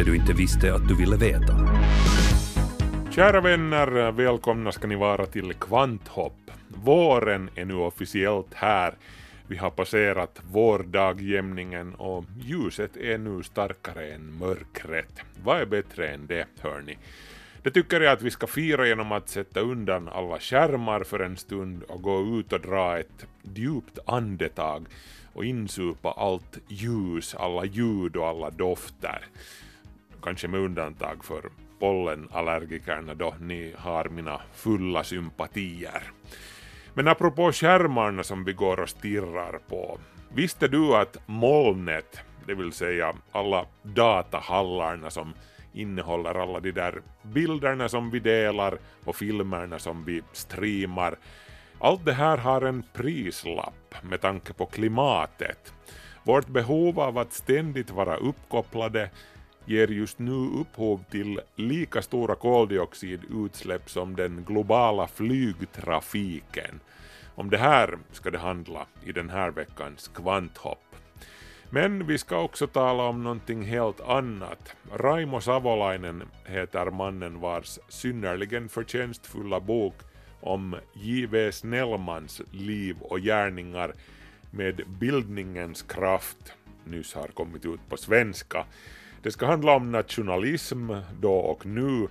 det du inte visste att du ville veta. Kära vänner, välkomna ska ni vara till Kvanthopp. Våren är nu officiellt här. Vi har passerat vårdagjämningen och ljuset är nu starkare än mörkret. Vad är bättre än det, hörni? Det tycker jag att vi ska fira genom att sätta undan alla skärmar för en stund och gå ut och dra ett djupt andetag och insupa allt ljus, alla ljud och alla dofter. Kanske med undantag för pollenallergikerna då ni har mina fulla sympatier. Men apropå skärmarna som vi går och stirrar på. Visste du att molnet, det vill säga alla datahallarna som innehåller alla de där bilderna som vi delar och filmerna som vi streamar. Allt det här har en prislapp med tanke på klimatet. Vårt behov av att ständigt vara uppkopplade ger just nu upphov till lika stora koldioxidutsläpp som den globala flygtrafiken. Om det här ska det handla i den här veckans kvanthopp. Men vi ska också tala om någonting helt annat. Raimo Savolainen heter mannen vars synnerligen förtjänstfulla bok om J.V. Snellmans liv och gärningar med bildningens kraft nyss har kommit ut på svenska. Det ska handla om nationalism då och nu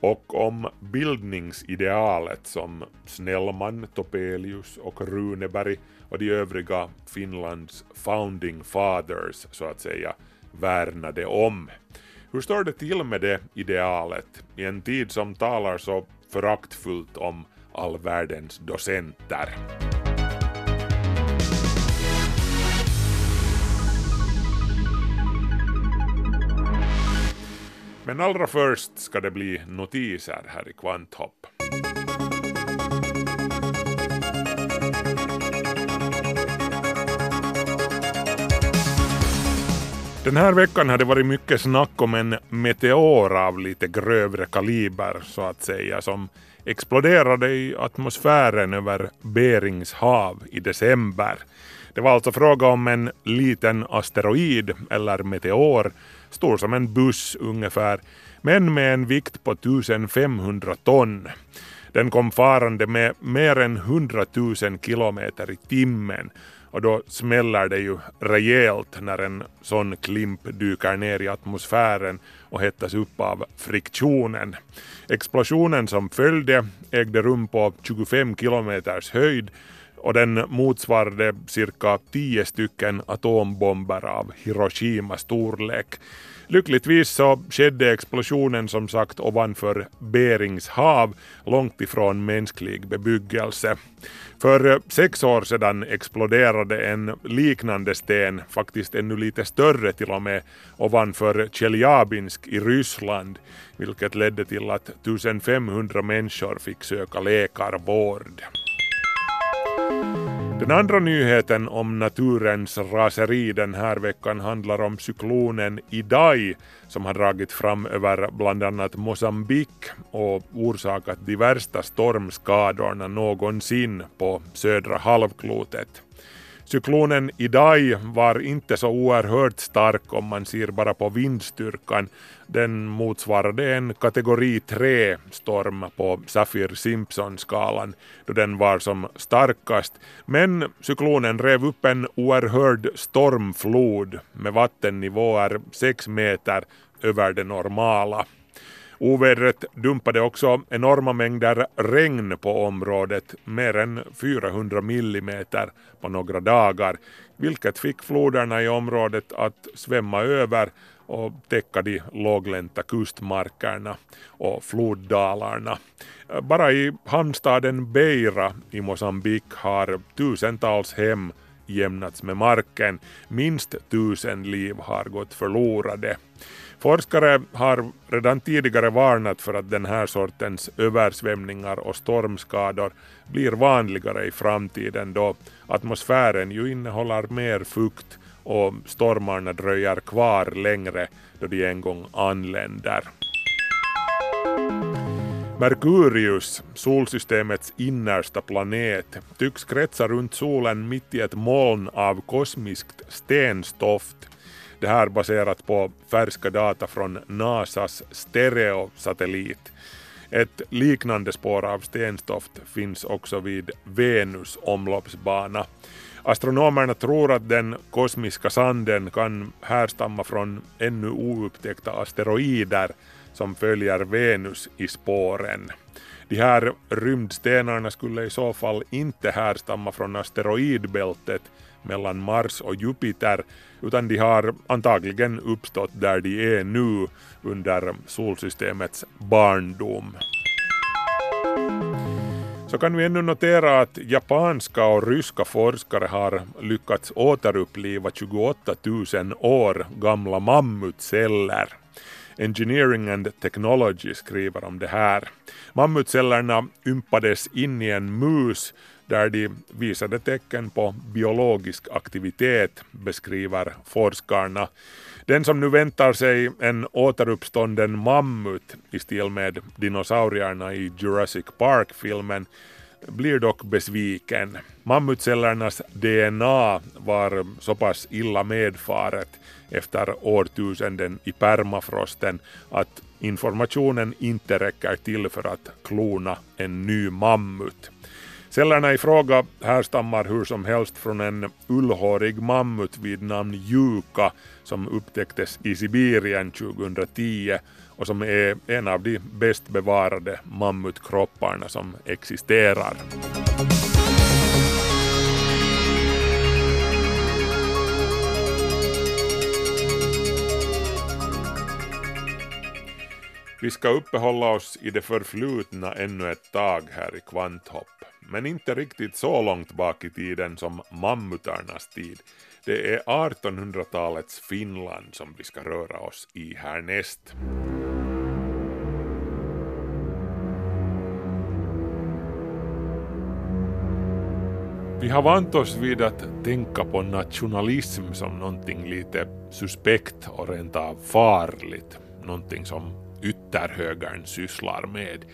och om bildningsidealet som Snellman, Topelius och Runeberg och de övriga Finlands founding fathers så att säga värnade om. Hur står det till med det idealet i en tid som talar så föraktfullt om all världens docenter? Men allra först ska det bli notiser här i Kvanthopp. Den här veckan har det varit mycket snack om en meteor av lite grövre kaliber så att säga som exploderade i atmosfären över Berings hav i december. Det var alltså fråga om en liten asteroid eller meteor, stor som en buss ungefär, men med en vikt på 1500 ton. Den kom farande med mer än 100 000 kilometer i timmen och då smäller det ju rejält när en sån klimp dyker ner i atmosfären och hettas upp av friktionen. Explosionen som följde ägde rum på 25 kilometers höjd och den motsvarade cirka tio stycken atombomber av Hiroshima storlek. Lyckligtvis så skedde explosionen som sagt ovanför Berings hav, långt ifrån mänsklig bebyggelse. För sex år sedan exploderade en liknande sten, faktiskt ännu lite större till och med, ovanför Tjeljabinsk i Ryssland, vilket ledde till att 1500 människor fick söka läkarvård. Den andra nyheten om naturens raseri den här veckan handlar om cyklonen Idai som har dragit fram över bland annat Mosambik och orsakat de värsta stormskadorna någonsin på södra halvklotet. Cyklonen Idai var inte så oerhört stark om man ser bara på vindstyrkan. Den motsvarade en kategori 3 storm på Saffir-Simpson-skalan då den var som starkast. Men cyklonen rev upp en oerhörd stormflod med vattennivåer 6 meter över det normala. Ovädret dumpade också enorma mängder regn på området, mer än 400 millimeter på några dagar, vilket fick floderna i området att svämma över och täcka de låglänta kustmarkerna och floddalarna. Bara i hamnstaden Beira i Mosambik har tusentals hem jämnats med marken. Minst tusen liv har gått förlorade. Forskare har redan tidigare varnat för att den här sortens översvämningar och stormskador blir vanligare i framtiden då atmosfären ju innehåller mer fukt och stormarna dröjer kvar längre då de en gång anländer. Merkurius, solsystemets innersta planet, tycks kretsa runt solen mitt i ett moln av kosmiskt stenstoft. Det här baserat på färska data från NASAs Stereo-satellit. Ett liknande spår av stenstoft finns också vid Venus omloppsbana. Astronomerna tror att den kosmiska sanden kan härstamma från ännu oupptäckta asteroider som följer Venus i spåren. De här rymdstenarna skulle i så fall inte härstamma från asteroidbältet mellan Mars och Jupiter utan de har antagligen uppstått där de är nu under solsystemets barndom. Så kan vi ännu notera att japanska och ryska forskare har lyckats återuppliva 28 000 år gamla mammutceller. Engineering and Technology skriver om det här. Mammutcellerna ympades in i en mus där de visade tecken på biologisk aktivitet, beskriver forskarna. Den som nu väntar sig en återuppstånden mammut i stil med dinosaurierna i Jurassic Park-filmen blir dock besviken. Mammutcellernas DNA var så pass illa medfaret efter årtusenden i permafrosten att informationen inte räcker till för att klona en ny mammut. Cellerna i fråga härstammar hur som helst från en ullhårig mammut vid namn Juka som upptäcktes i Sibirien 2010 och som är en av de bäst bevarade mammutkropparna som existerar. Vi ska uppehålla oss i det förflutna ännu ett tag här i Kvanthopp, men inte riktigt så långt bak i tiden som mammutarnas tid. Det är 1800-talets Finland som vi ska röra oss i härnäst. Vi har vant oss vid att tänka på nationalism som någonting lite suspekt och rent av farligt, någonting som ytterhögern sysslar med.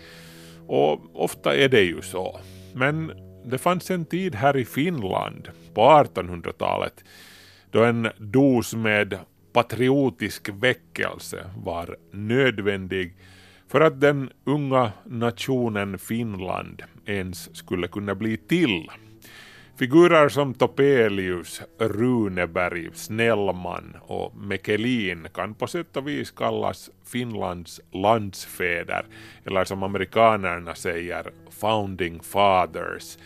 Och ofta är det ju så. Men det fanns en tid här i Finland på 1800-talet då en dos med patriotisk väckelse var nödvändig för att den unga nationen Finland ens skulle kunna bli till. Figurer som Topelius, Runeberg, Snellman och Mekelin kan på sätt och vis kallas Finlands landsfäder, eller som amerikanerna säger, founding fathers.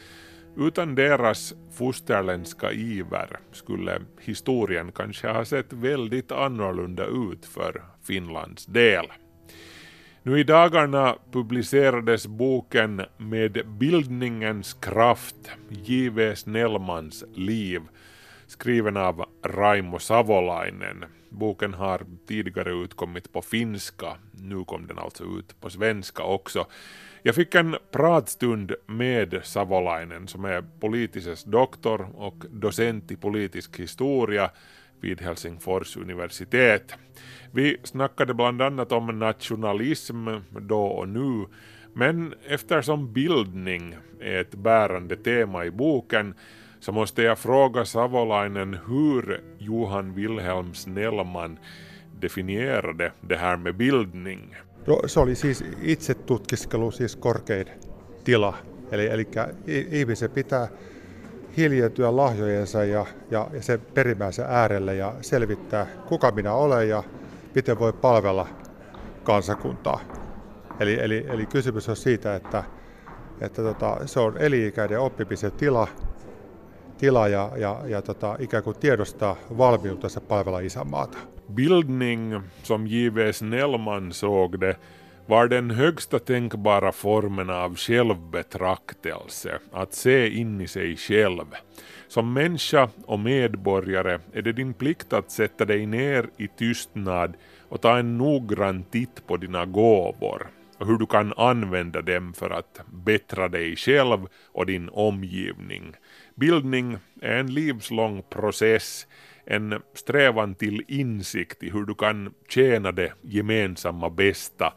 Utan deras fosterländska iver skulle historien kanske ha sett väldigt annorlunda ut för Finlands del. Nu i dagarna publicerades boken Med bildningens kraft, J.V. Snellmans liv, skriven av Raimo Savolainen. Boken har tidigare utkommit på finska, nu kom den alltså ut på svenska också. Jag fick en pratstund med Savolainen som är politisk doktor och docent i politisk historia vid Helsingfors universitet. Vi snackade bland annat om nationalism då och nu, men eftersom bildning är ett bärande tema i boken så måste jag fråga Savolainen hur Johan Wilhelm Snellman definierade det här med bildning. Se oli siis itsetutkiskelu, siis korkein tila. Eli, eli ihmisen pitää hiljentyä lahjojensa ja, ja, ja sen perimmäisen äärelle ja selvittää, kuka minä olen ja miten voi palvella kansakuntaa. Eli, eli, eli kysymys on siitä, että, että tota, se on eli-ikäinen oppimisen tila, tila ja, ja, ja tota, ikään kuin tiedostaa valmiutensa palvella isänmaata. Bildning, som J.V. Snellman såg det, var den högsta tänkbara formen av självbetraktelse, att se in i sig själv. Som människa och medborgare är det din plikt att sätta dig ner i tystnad och ta en noggrann titt på dina gåvor och hur du kan använda dem för att bättra dig själv och din omgivning. Bildning är en livslång process, en strävan till insikt i hur du kan tjäna det gemensamma bästa,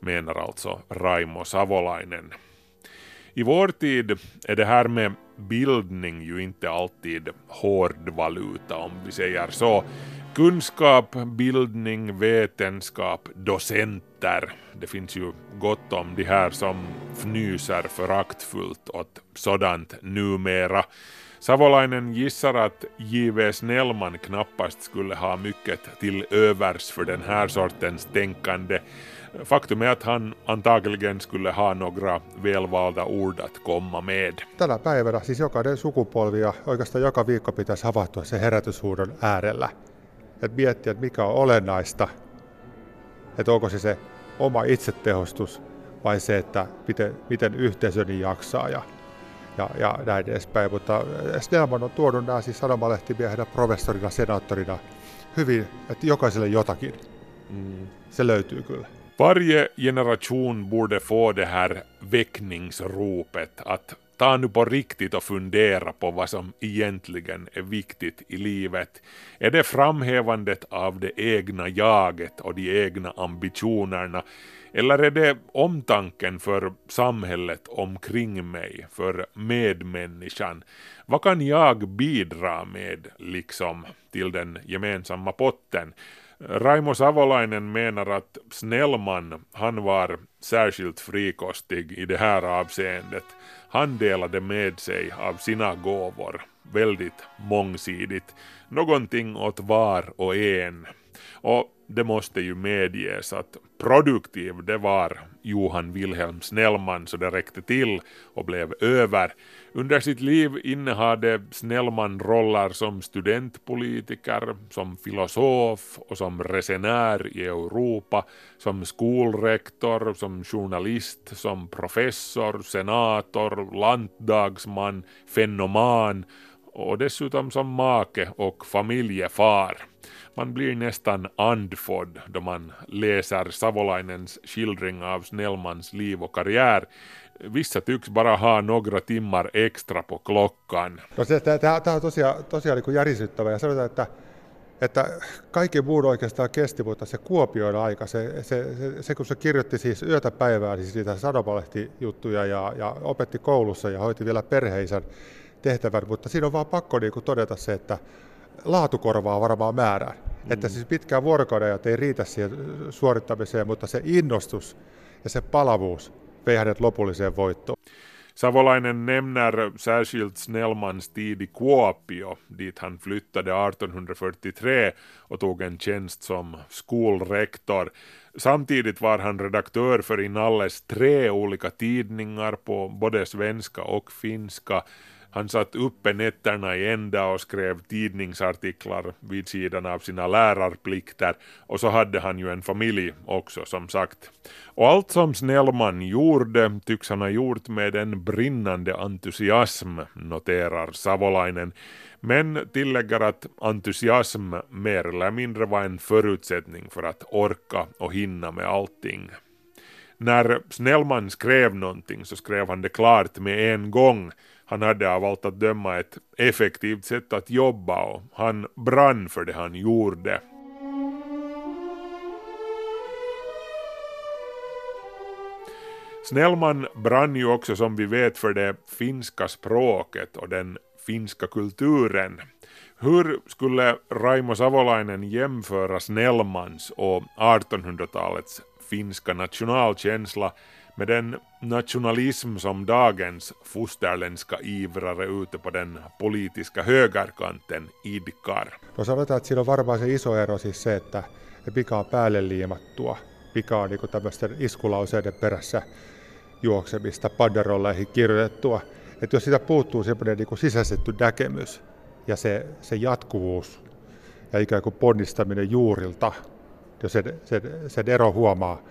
menar alltså Raimo Savolainen. I vår tid är det här med bildning ju inte alltid hårdvaluta om vi säger så. Kunskap, bildning, vetenskap, docenter. Det finns ju gott om de här som fnyser föraktfullt åt sådant numera. Savolainen gissar att J.V. Snellman knappast skulle ha mycket till övers för den här sortens tänkande. Faktum är att han antagligen skulle ha några välvalda ord att komma med. Tänä päivänä siis jokainen sukupolvi ja oikeastaan joka viikko pitäisi havahtua se herätyshuudon äärellä. Että miettiä, että mikä on olennaista, että onko se se oma itsetehostus vai se, että miten, miten yhteisöni jaksaa ja, ja, ja näin edespäin. Mutta Snellman on tuonut nämä siis sanomalehtimiehenä, professorina, senaattorina hyvin, että jokaiselle jotakin. Mm. Se löytyy kyllä. Varje generation borde få det här väckningsropet att ta nu på riktigt och fundera på vad som egentligen är viktigt i livet. Är det framhävandet av det egna jaget och de egna ambitionerna eller är det omtanken för samhället omkring mig, för medmänniskan? Vad kan jag bidra med liksom till den gemensamma potten? Raimo Savolainen menar att Snellman, han var särskilt frikostig i det här avseendet. Han delade med sig av sina gåvor, väldigt mångsidigt, någonting åt var och en. Och det måste ju medges att produktiv det var Johan Wilhelm Snellman så det räckte till och blev över. Under sitt liv innehade Snellman roller som studentpolitiker, som filosof och som resenär i Europa, som skolrektor, som journalist, som professor, senator, lantdagsman, fenoman och dessutom som make och familjefar. Man blir nästan andfådd då man läser Savolainens skildring av Snellmans liv och karriär. Vissa tycks bara ha några timmar extra på klockan. No se, tämä on tosiaan, tosiaan niin järisyttävä ja sanotaan, että, että kaikki muun oikeastaan kesti, mutta se Kuopion aika, se, se, se, se kun se kirjoitti siis yötä päivää, siis niitä sanomalehtijuttuja ja, ja opetti koulussa ja hoiti vielä perheisän tehtävän, mutta siinä on vaan pakko niin kuin todeta se, että laatu korvaa varmaan määrään. Mm. Että siis pitkään vuorokauden ei riitä siihen suorittamiseen, mutta se innostus ja se palavuus vei hänet lopulliseen voittoon. Savolainen nämner särskilt Snellmans tid i Kuopio, dit han flyttade 1843 och tog en tjänst som skolrektor. Samtidigt var han redaktör för Inalles tre olika tidningar på både svenska och finska han satt uppe nätterna i ända och skrev tidningsartiklar vid sidan av sina lärarplikter och så hade han ju en familj också som sagt. Och allt som Snellman gjorde tycks han ha gjort med en brinnande entusiasm, noterar Savolainen, men tillägger att entusiasm mer eller mindre var en förutsättning för att orka och hinna med allting. När Snellman skrev någonting så skrev han det klart med en gång han hade av allt att döma ett effektivt sätt att jobba och han brann för det han gjorde. Snellman brann ju också som vi vet för det finska språket och den finska kulturen. Hur skulle Raimo Savolainen jämföra Snellmans och 1800-talets finska nationalkänsla med den nationalism som dagens fosterländska ivrare ute på den politiska högerkanten idkar. No sanotaan, että siinä on varmaan se iso ero siis se, että mikä on päälle liimattua, mikä on niin tämmöisten iskulauseiden perässä juoksemista, panderolleihin kirjoitettua. Että jos siitä puuttuu semmoinen niin sisäistetty näkemys ja se, se jatkuvuus ja ikään kuin ponnistaminen juurilta, jos sen, sen, sen ero huomaa,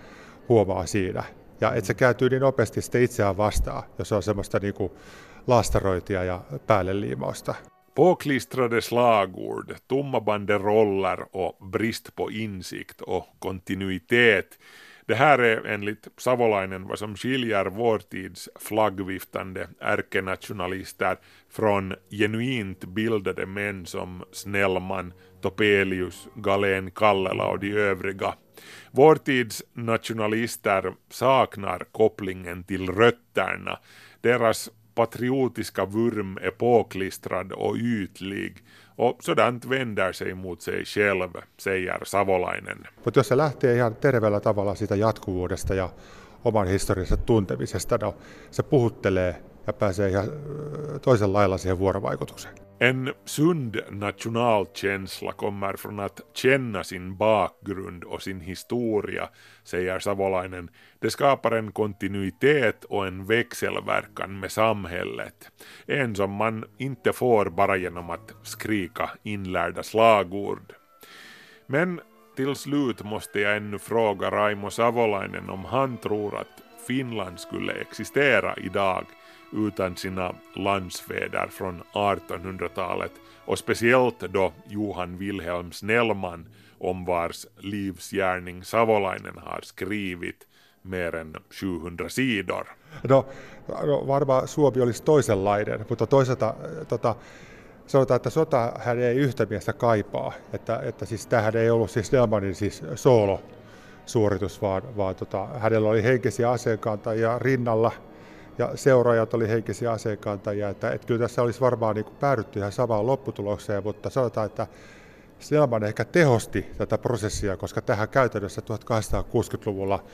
huomaa siinä. Ja että se kääntyy niin nopeasti sitten itseään vastaan, jos on semmoista niin kuin laastarointia ja päälle liimausta. Påklistrade slagord, tomma banderoller och brist på insikt och kontinuitet. Det här är enligt Savolainen vad som skiljer vår tids flaggviftande ärkenationalister från genuint bildade män som Snellman, Topelius, Galen Kallela och de övriga. Vår tids nationalister saknar kopplingen till rötterna. Deras patriotiska vurm är påklistrad och ytlig och sådant vänder sig mot sig själv, säger Savolainen. Mutta jos se lähtee ihan terveellä tavalla siitä jatkuvuudesta ja oman historiansa tuntemisesta, no, se puhuttelee ja pääsee ihan toisen lailla siihen vuorovaikutukseen. En sund nationalkänsla kommer från att känna sin bakgrund och sin historia, säger Savolainen. Det skapar en kontinuitet och en växelverkan med samhället. En som man inte får bara genom att skrika inlärda slagord. Men till slut måste jag ännu fråga Raimo Savolainen om han tror att Finland skulle existera idag utan sina landsfäder från 1800-talet och speciellt då Johan Wilhelm Snellman om vars livsgärning Savolainen har skrivit mer än 700 sidor. No, no varmaan Suomi olisi toisenlainen, mutta toisaalta tota, sanotaan, että sota hän ei yhtä miestä kaipaa. Että, että siis tämähän ei ollut siis Snellmanin siis soolo suoritus, vaan, vaan tota, hänellä oli henkisiä aseenkantajia rinnalla ja seuraajat oli henkisiä aseenkantajia. Että, että kyllä tässä olisi varmaan niin kuin päädytty ihan samaan lopputulokseen, mutta sanotaan, että Snellman ehkä tehosti tätä prosessia, koska tähän käytännössä 1860-luvulla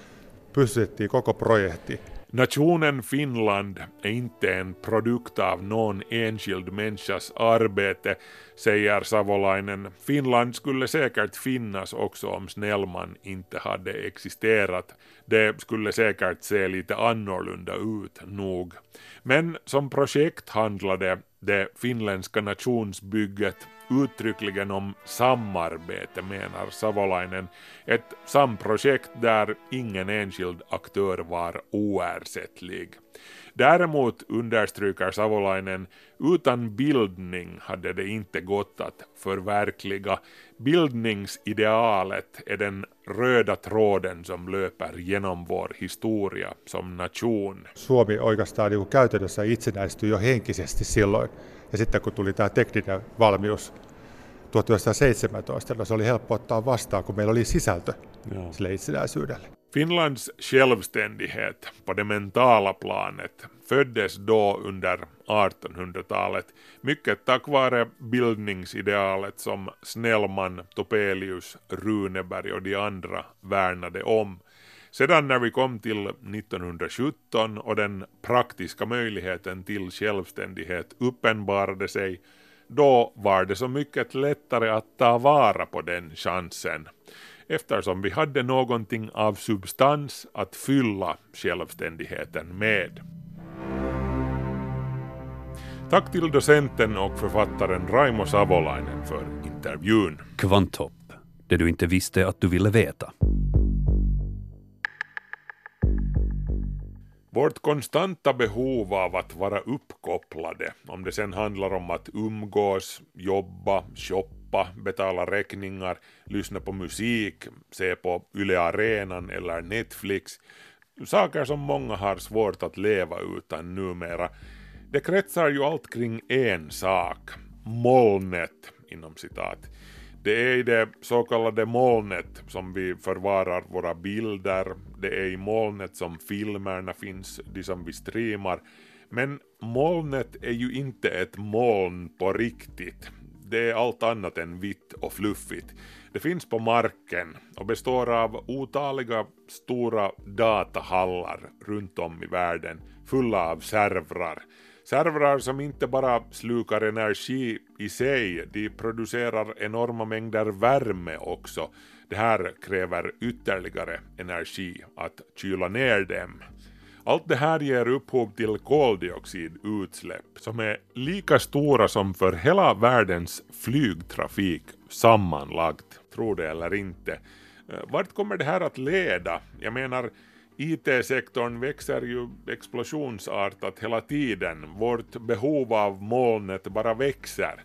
pystytettiin koko projekti. Nationen Finland är inte en produkt av någon enskild människas arbete, säger Savolainen. Finland skulle säkert finnas också om Snellman inte hade existerat. Det skulle säkert se lite annorlunda ut, nog. Men som projekt handlade det finländska nationsbygget uttryckligen om samarbete menar Savolainen, ett samprojekt där ingen enskild aktör var oersättlig. Däremot understryker Savolainen, utan bildning hade det inte gått att förverkliga. Bildningsidealet är den röda tråden som löper genom vår historia som nation. Suomi oikeastaan niin käytännössä itsenäistyi jo henkisesti silloin. Ja sitten kun tuli tämä tekninen valmius 1917, no se oli helppo ottaa vastaan, kun meillä oli sisältö Joo. sille itsenäisyydelle. Finlands självständighet på det mentala planet föddes då under 1800-talet, mycket tack vare bildningsidealet som Snellman, Topelius, Runeberg och de andra värnade om. Sedan när vi kom till 1917 och den praktiska möjligheten till självständighet uppenbarade sig, då var det så mycket lättare att ta vara på den chansen eftersom vi hade någonting av substans att fylla självständigheten med. Tack till docenten och författaren Raimo Savolainen för intervjun. Kvanthopp, det du inte visste att du ville veta. Vårt konstanta behov av att vara uppkopplade, om det sen handlar om att umgås, jobba, shoppa, betala räkningar, lyssna på musik, se på Yle Arenan eller Netflix, saker som många har svårt att leva utan numera, det kretsar ju allt kring en sak, molnet inom citat. Det är i det så kallade molnet som vi förvarar våra bilder, det är i molnet som filmerna finns, de som vi streamar. Men molnet är ju inte ett moln på riktigt. Det är allt annat än vitt och fluffigt. Det finns på marken och består av otaliga stora datahallar runt om i världen fulla av servrar. Servrar som inte bara slukar energi i sig, de producerar enorma mängder värme också. Det här kräver ytterligare energi att kyla ner dem. Allt det här ger upphov till koldioxidutsläpp som är lika stora som för hela världens flygtrafik sammanlagt, tro det eller inte. Eh, vart kommer det här att leda? Jag menar, IT-sektorn växer ju explosionsartat hela tiden. Vårt behov av molnet bara växer.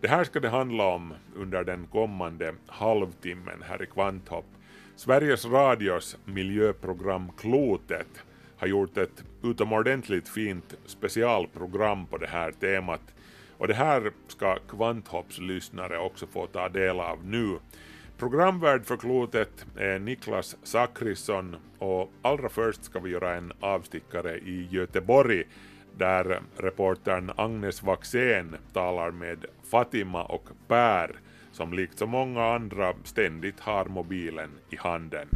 Det här ska det handla om under den kommande halvtimmen här i Kvanthopp. Sveriges Radios miljöprogram Klotet har gjort ett utomordentligt fint specialprogram på det här temat och det här ska Kvanthopps lyssnare också få ta del av nu. Programvärd för klotet är Niklas Sakrisson och allra först ska vi göra en avstickare i Göteborg där reportern Agnes Waxén talar med Fatima och Per som likt så många andra ständigt har mobilen i handen.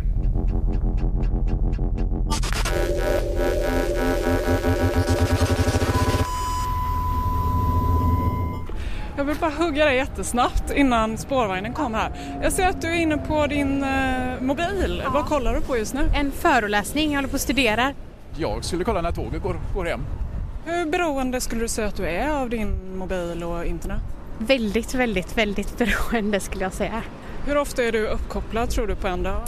Jag vill bara hugga dig jättesnabbt innan spårvagnen kommer här. Jag ser att du är inne på din eh, mobil. Vad kollar du på just nu? En föreläsning, jag håller på att studera. Jag skulle kolla när tåget går, går hem. Hur beroende skulle du säga att du är av din mobil och internet? Väldigt, väldigt, väldigt beroende skulle jag säga. Hur ofta är du uppkopplad tror du på en dag?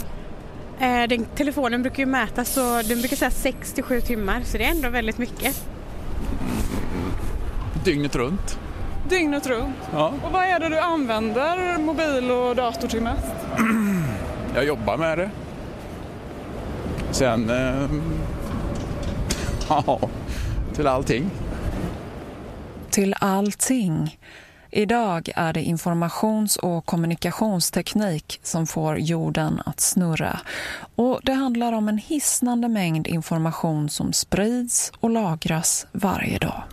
Eh, den, telefonen brukar ju mätas så den brukar säga 6 till 7 timmar så det är ändå väldigt mycket. Dygnet runt. Dygnet runt? Ja. Och vad är det du använder mobil och dator till mest? Jag jobbar med det. Sen... Eh, ja, till allting. Till allting. Idag är det informations- och kommunikationsteknik som får jorden att snurra. Och det handlar om en hisnande mängd information som sprids och lagras varje dag.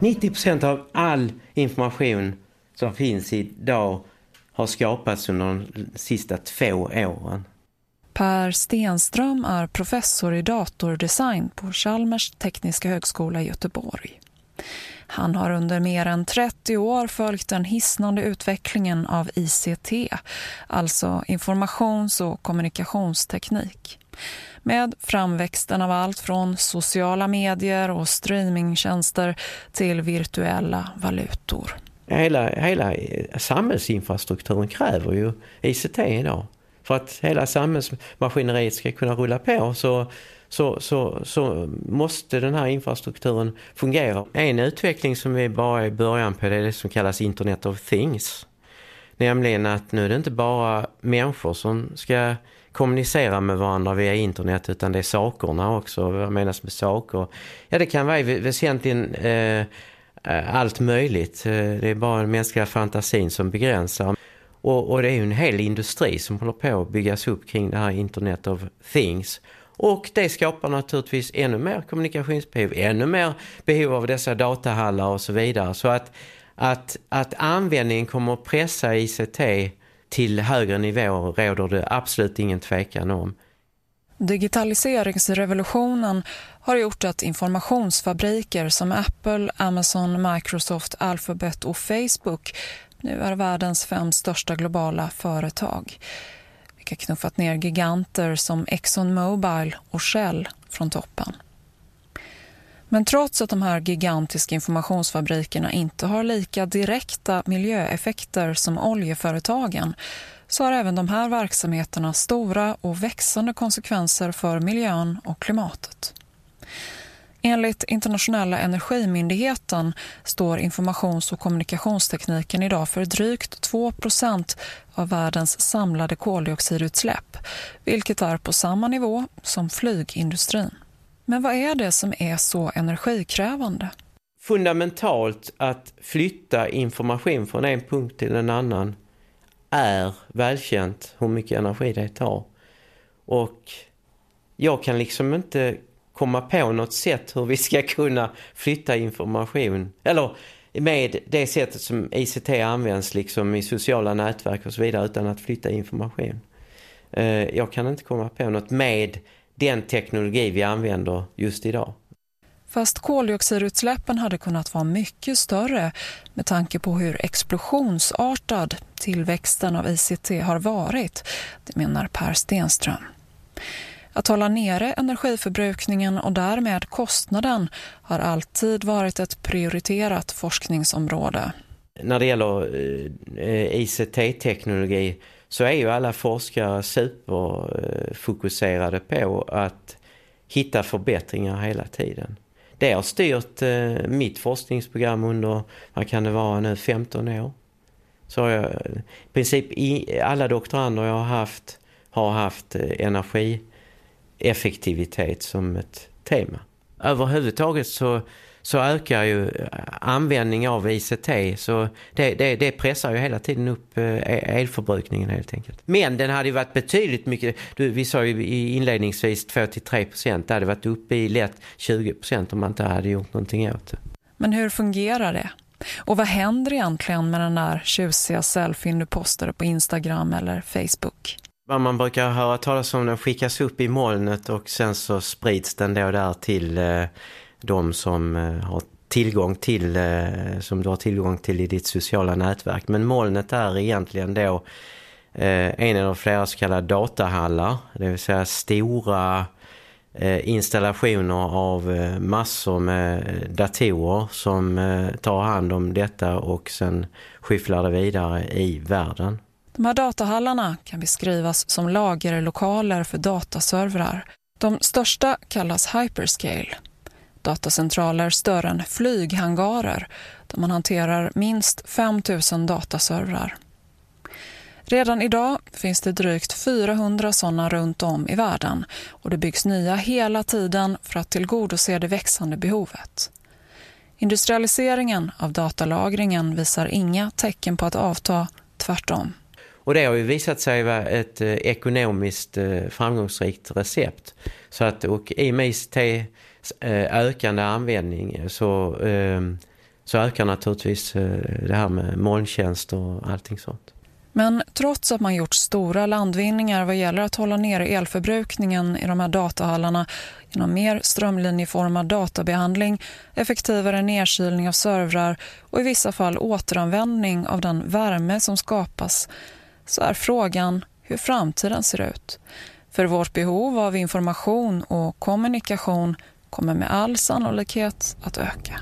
90 procent av all information som finns idag har skapats under de sista två åren. Per Stenström är professor i datordesign på Chalmers tekniska högskola i Göteborg. Han har under mer än 30 år följt den hisnande utvecklingen av ICT, alltså informations- och kommunikationsteknik. Med framväxten av allt från sociala medier och streamingtjänster till virtuella valutor. Hela, hela samhällsinfrastrukturen kräver ju ICT idag. För att hela samhällsmaskineriet ska kunna rulla på så, så, så, så måste den här infrastrukturen fungera. En utveckling som vi bara är i början på det är det som kallas Internet of Things. Nämligen att nu är det inte bara människor som ska kommunicera med varandra via internet utan det är sakerna också. Vad menas med saker? Ja, det kan vara väsentligen eh, eh, allt möjligt. Eh, det är bara den mänskliga fantasin som begränsar. Och, och det är ju en hel industri som håller på att byggas upp kring det här Internet of Things. Och det skapar naturligtvis ännu mer kommunikationsbehov, ännu mer behov av dessa datahallar och så vidare. Så att, att, att användningen kommer att pressa ICT till högre nivåer råder det absolut ingen tvekan om. Digitaliseringsrevolutionen har gjort att informationsfabriker som Apple, Amazon, Microsoft, Alphabet och Facebook nu är världens fem största globala företag. Vilka knuffat ner giganter som Exxon Mobil och Shell från toppen. Men trots att de här gigantiska informationsfabrikerna inte har lika direkta miljöeffekter som oljeföretagen så har även de här verksamheterna stora och växande konsekvenser för miljön och klimatet. Enligt Internationella energimyndigheten står informations- och kommunikationstekniken idag för drygt 2% av världens samlade koldioxidutsläpp, vilket är på samma nivå som flygindustrin. Men vad är det som är så energikrävande? Fundamentalt att flytta information från en punkt till en annan är välkänt hur mycket energi det tar. Och jag kan liksom inte komma på något sätt hur vi ska kunna flytta information. Eller med det sättet som ICT används liksom i sociala nätverk och så vidare utan att flytta information. Eh, jag kan inte komma på något med den teknologi vi använder just idag. Fast koldioxidutsläppen hade kunnat vara mycket större med tanke på hur explosionsartad tillväxten av ICT har varit, det menar Per Stenström. Att hålla nere energiförbrukningen och därmed kostnaden har alltid varit ett prioriterat forskningsområde. när det gäller eh, ICT-teknologi så är ju alla forskare superfokuserade på att hitta förbättringar hela tiden. Det har styrt eh, mitt forskningsprogram under, vad kan det vara nu, 15 år. Så har jag, i princip alla doktorander jag har haft har haft eh, energieffektivitet som ett tema. Överhuvudtaget så så ökar ju användning av ICT så det, det, det, pressar ju hela tiden upp eh, elförbrukningen helt enkelt. Men den hade ju varit betydligt mycket, du, vi sa ju inledningsvis 2-3% det hade varit uppe i lätt 20% om man inte hade gjort någonting åt det. Men hur fungerar det? Och vad händer egentligen med den där tjusiga selfien du postade på Instagram eller Facebook? Vad man brukar höra talas om den skickas upp i molnet och sen så sprids den då där till eh, de som eh, har tillgång till eh, som du har tillgång till i ditt sociala nätverk. Men molnet är egentligen då eh, en av flera så kallade datahallar, det vill säga stora installationer av massor med datorer som tar hand om detta och sen skyfflar det vidare i världen. De här datahallarna kan beskrivas som lagerlokaler för dataservrar. De största kallas hyperscale datacentraler större än flyghangarer där man hanterar minst 5 000 dataservrar. Redan idag finns det drygt 400 sådana runt om i världen och det byggs nya hela tiden för att tillgodose det växande behovet. Industrialiseringen av datalagringen visar inga tecken på att avta, tvärtom. Och det har ju visat sig vara ett eh, ekonomiskt eh, framgångsrikt recept. Så att, och i Eh, ökande användning eh, så, eh, så ökar naturligtvis det här med molntjänster och allting sånt. Men trots att man gjort stora landvinningar vad gäller att hålla nere elförbrukningen i de här datahallarna genom mer strömlinjeformad databehandling, effektivare nedkylning av servrar och i vissa fall återanvändning av den värme som skapas, så är frågan hur framtiden ser ut. För vårt behov av information och kommunikation kommer med all sannolikhet att öka.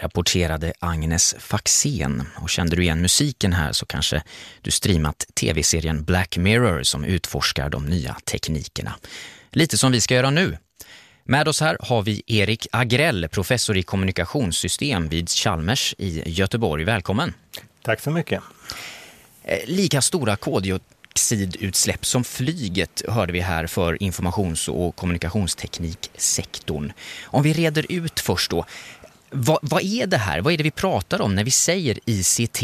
Rapporterade Agnes Faxén. Och kände du igen musiken här så kanske du streamat tv-serien Black Mirror som utforskar de nya teknikerna. Lite som vi ska göra nu. Med oss här har vi Erik Agrell, professor i kommunikationssystem vid Chalmers i Göteborg. Välkommen! Tack så mycket! Eh, lika stora koldioxidutsläpp som flyget hörde vi här för informations- och kommunikationstekniksektorn. Om vi reder ut först då, vad, vad är det här? Vad är det vi pratar om när vi säger ICT?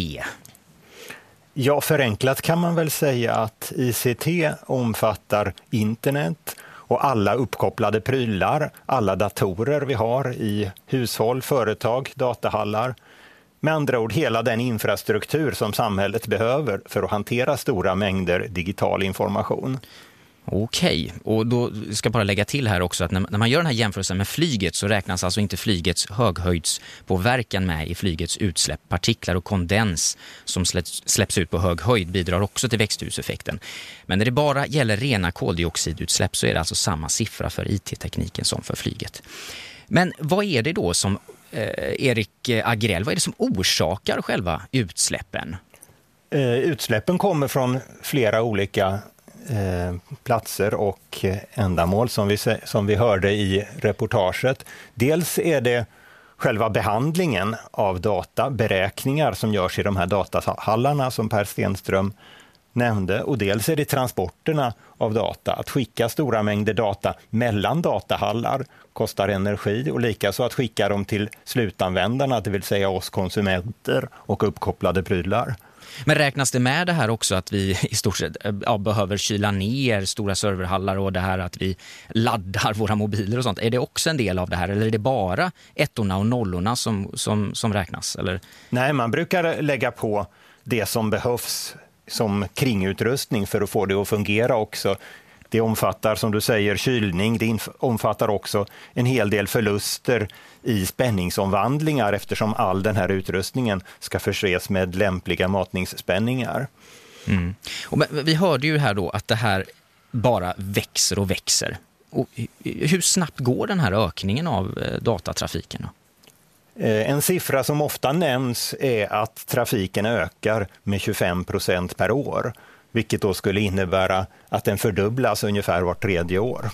Ja, förenklat kan man väl säga att ICT omfattar internet och alla uppkopplade prylar, alla datorer vi har i hushåll, företag, datahallar med andra ord hela den infrastruktur som samhället behöver för att hantera stora mängder digital information. Okej, och då ska jag bara lägga till här också att när man gör den här jämförelsen med flyget så räknas alltså inte flygets höghöjdspåverkan med i flygets utsläpp. Partiklar och kondens som släpps ut på hög höjd bidrar också till växthuseffekten. Men när det bara gäller rena koldioxidutsläpp så är det alltså samma siffra för IT-tekniken som för flyget. Men vad är det då som Eh, Erik Agrell, vad är det som orsakar själva utsläppen? Eh, utsläppen kommer från flera olika eh, platser och ändamål som vi, som vi hörde i reportaget. Dels är det själva behandlingen av data, beräkningar som görs i de här datahallarna som Per Stenström nämnde och dels är det transporterna av data. Att skicka stora mängder data mellan datahallar kostar energi och likaså att skicka dem till slutanvändarna, det vill säga oss konsumenter och uppkopplade prylar. Men räknas det med det här också att vi i stort sett ja, behöver kyla ner stora serverhallar och det här att vi laddar våra mobiler och sånt? Är det också en del av det här eller är det bara ettorna och nollorna som, som, som räknas? Eller? Nej, man brukar lägga på det som behövs som kringutrustning för att få det att fungera också. Det omfattar, som du säger, kylning. Det omfattar också en hel del förluster i spänningsomvandlingar eftersom all den här utrustningen ska förses med lämpliga matningsspänningar. Mm. Och vi hörde ju här då att det här bara växer och växer. Och eh, hur snabbt går den här ökningen av eh, datatrafiken? Då? Eh, En siffra som ofta nämns är att trafiken ökar med 25 procent per år, vilket då skulle innebära att den fördubblas ungefär vart tredje år.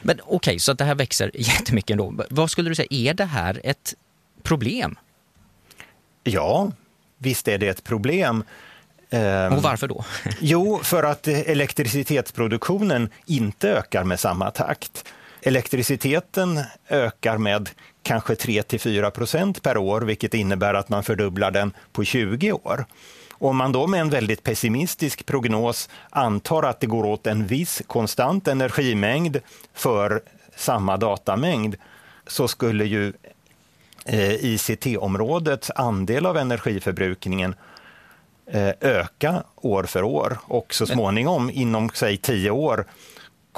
Men okej, okay, så att det här växer jättemycket ändå. Vad skulle du säga, är det här ett problem? Ja, visst är det ett problem. Ehm, Och varför då? Jo, för att elektricitetsproduktionen inte ökar med samma takt. Elektriciteten ökar med kanske 3-4 procent per år, vilket innebär att man fördubblar den på 20 år. Om man då med en väldigt pessimistisk prognos antar att det går åt en viss konstant energimängd för samma datamängd, så skulle ju eh, ICT-områdets andel av energiförbrukningen eh, öka år för år och så småningom, inom säg tio år,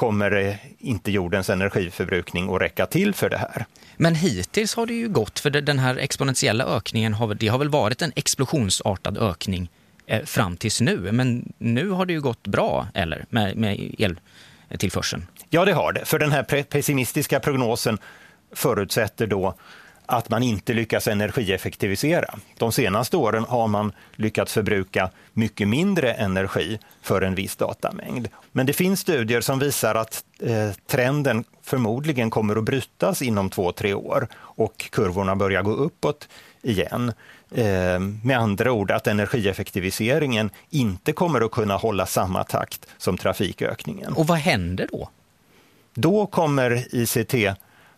kommer eh, inte jordens energiförbrukning att räcka till för det här. Men hittills har det ju gått, för den här exponentiella ökningen har, det har väl varit en explosionsartad ökning eh, fram tills nu. Men nu har det ju gått bra, eller? Med, med eltillförseln. Ja, det har det. För den här pessimistiska prognosen förutsätter då att man inte lyckas energieffektivisera. De senaste åren har man lyckats förbruka mycket mindre energi för en viss datamängd. Men det finns studier som visar att eh, trenden förmodligen kommer att brytas inom två, tre år och kurvorna börjar gå uppåt igen. Eh, med andra ord att energieffektiviseringen inte kommer att kunna hålla samma takt som trafikökningen. Och vad händer då? Då kommer ICT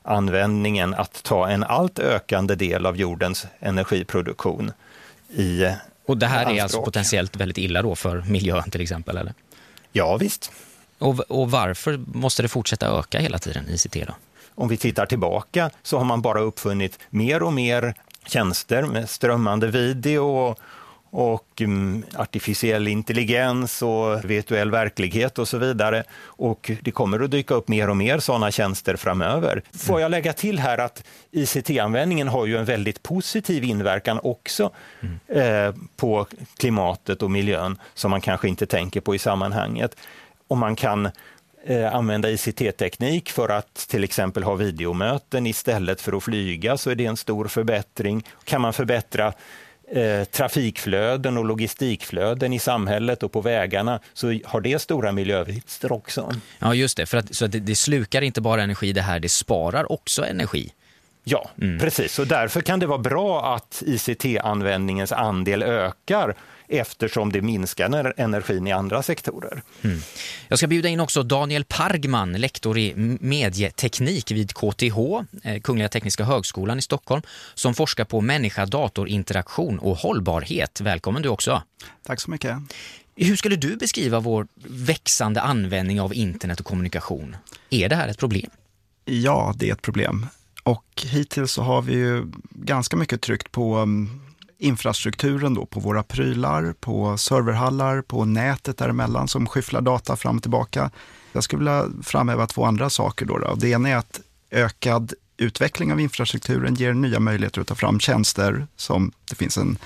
användningen att ta en allt ökande del av jordens energiproduktion i Och det här anspråk. är alltså potentiellt väldigt illa då för miljön till exempel? Eller? Ja, visst. Och, och varför måste det fortsätta öka hela tiden, ICT? Då? Om vi tittar tillbaka så har man bara uppfunnit mer och mer tjänster med strömmande video och um, artificiell intelligens och virtuell verklighet och så vidare. Och det kommer att dyka upp mer och mer sådana tjänster framöver. Får jag lägga till här att ICT-användningen har ju en väldigt positiv inverkan också mm. eh, på klimatet och miljön som man kanske inte tänker på i sammanhanget. Om man kan eh, använda ICT-teknik för att till exempel ha videomöten istället för att flyga så är det en stor förbättring. Kan man förbättra eh, trafikflöden och logistikflöden i samhället och på vägarna så har det stora miljövinster också. Ja, just det. För att, så att det, det slukar inte bara energi det här, det sparar också energi. Ja, mm. precis. Och därför kan det vara bra att ICT-användningens andel ökar eftersom det minskar energin i andra sektorer. Mm. Jag ska bjuda in också Daniel Pargman, lektor i medieteknik vid KTH, eh, Kungliga Tekniska Högskolan i Stockholm, som forskar på människa-datorinteraktion och hållbarhet. Välkommen du också. Tack så mycket. Hur skulle du beskriva vår växande användning av internet och kommunikation? Är det här ett problem? Ja, det är ett problem. Och hittills så har vi ju ganska mycket tryckt på um, infrastrukturen då, på våra prylar, på serverhallar, på nätet däremellan som skyfflar data fram och tillbaka. Jag skulle vilja framhäva två andra saker. Då, då. Det ena är att ökad utveckling av infrastrukturen ger nya möjligheter att ta fram tjänster som det finns en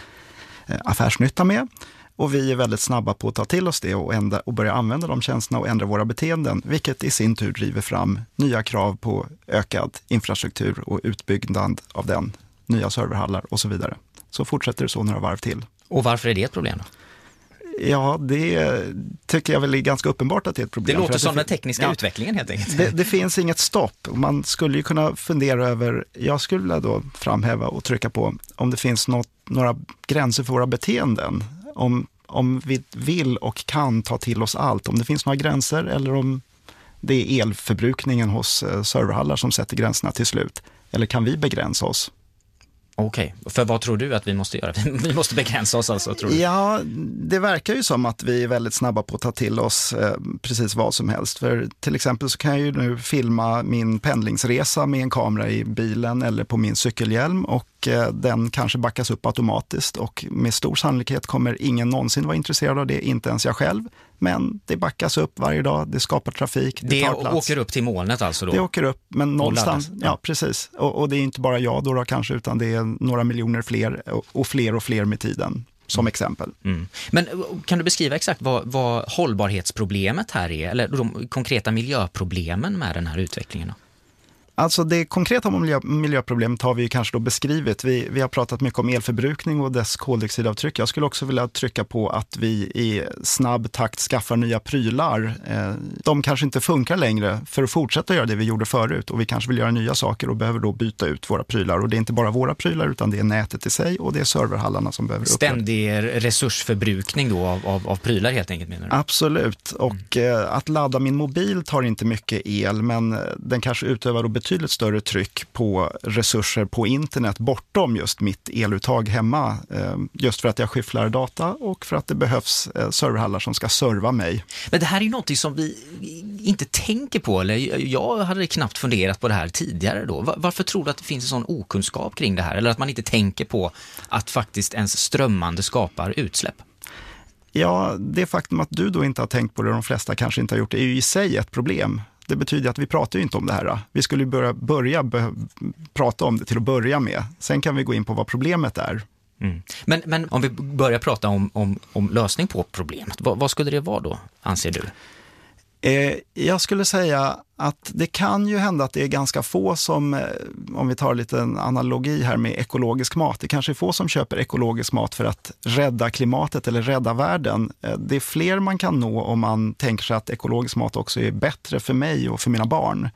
eh, affärsnytta med. Och vi är väldigt snabba på att ta till oss det och, ändra, och börja använda de tjänsterna och ändra våra beteenden, vilket i sin tur driver fram nya krav på ökad infrastruktur och utbyggnad av den, nya serverhallar och så vidare. Så fortsätter det så några varv till. Och varför är det ett problem? Då? Ja, det tycker jag väl är ganska uppenbart att det är ett problem. Det låter som det, den tekniska ja, utvecklingen helt enkelt. Det, det, finns inget stopp. Man skulle ju kunna fundera över, jag skulle vilja då framhäva och trycka på om det finns något, några gränser för våra beteenden. Om, om vi vill och kan ta till oss allt, om det finns några gränser eller om det är elförbrukningen hos eh, serverhallar som sätter gränserna till slut. Eller kan vi begränsa oss? Okej, okay. för vad tror du att vi måste göra? Vi måste begränsa oss alltså, tror du? Ja, det verkar ju som att vi är väldigt snabba på att ta till oss eh, precis vad som helst. För till exempel så kan jag ju nu filma min pendlingsresa med en kamera i bilen eller på min cykelhjälm och eh, den kanske backas upp automatiskt och med stor sannolikhet kommer ingen någonsin vara intresserad av det, inte ens jag själv. Men det backas upp varje dag, det skapar trafik, det, det tar plats. åker upp till molnet alltså? Då. Det åker upp, men någonstans, ja precis. Och, och, det är inte bara jag då, då kanske, utan det är några miljoner fler och fler och fler med tiden. som exempel. Mm. Men eh, kan du beskriva exakt vad, vad hållbarhetsproblemet här är, eller de konkreta miljöproblemen med den här utvecklingen? Då? Alltså det konkreta miljö, miljöproblemet har vi kanske då beskrivit. Vi, vi har pratat mycket om elförbrukning och dess koldioxidavtryck. Jag skulle också vilja trycka på att vi i snabb takt skaffar nya prylar. Eh, de kanske inte funkar längre för att fortsätta göra det vi gjorde förut och vi kanske vill göra nya saker och behöver då byta ut våra prylar. Och det är inte bara våra prylar utan det är nätet i sig och det är serverhallarna som behöver Ständig resursförbrukning då av, av, av prylar helt enkelt menar du? Absolut. Och eh, att ladda min mobil tar inte mycket el men eh, den kanske utövar då betydligt större tryck på resurser på internet bortom just mitt eluttag hemma. Eh, just för att jag skyfflar data och för att det behövs eh, serverhallar som ska serva mig. Men det här är ju något som vi inte tänker på, eller jag hade knappt funderat på det här tidigare då. Varför tror du att det finns en sån okunskap kring det här? Eller att man inte tänker på att faktiskt ens strömmande skapar utsläpp? Ja, det faktum att du då inte har tänkt på det, de flesta kanske inte har gjort det, är ju i sig ett problem. Det betyder att vi pratar ju inte om det här. Vi skulle börja, börja prata om det till att börja med. Sen kan vi gå in på vad problemet är. Mm. Men, men om vi börjar prata om, om, om lösning på problemet, vad, vad skulle det vara då, anser du? Eh, jag skulle säga att det kan ju hända att det är ganska få som, eh, om vi tar en liten analogi här med ekologisk mat, det kanske är få som köper ekologisk mat för att rädda klimatet eller rädda världen. Eh, det är fler man kan nå om man tänker sig att ekologisk mat också är bättre för mig och för mina barn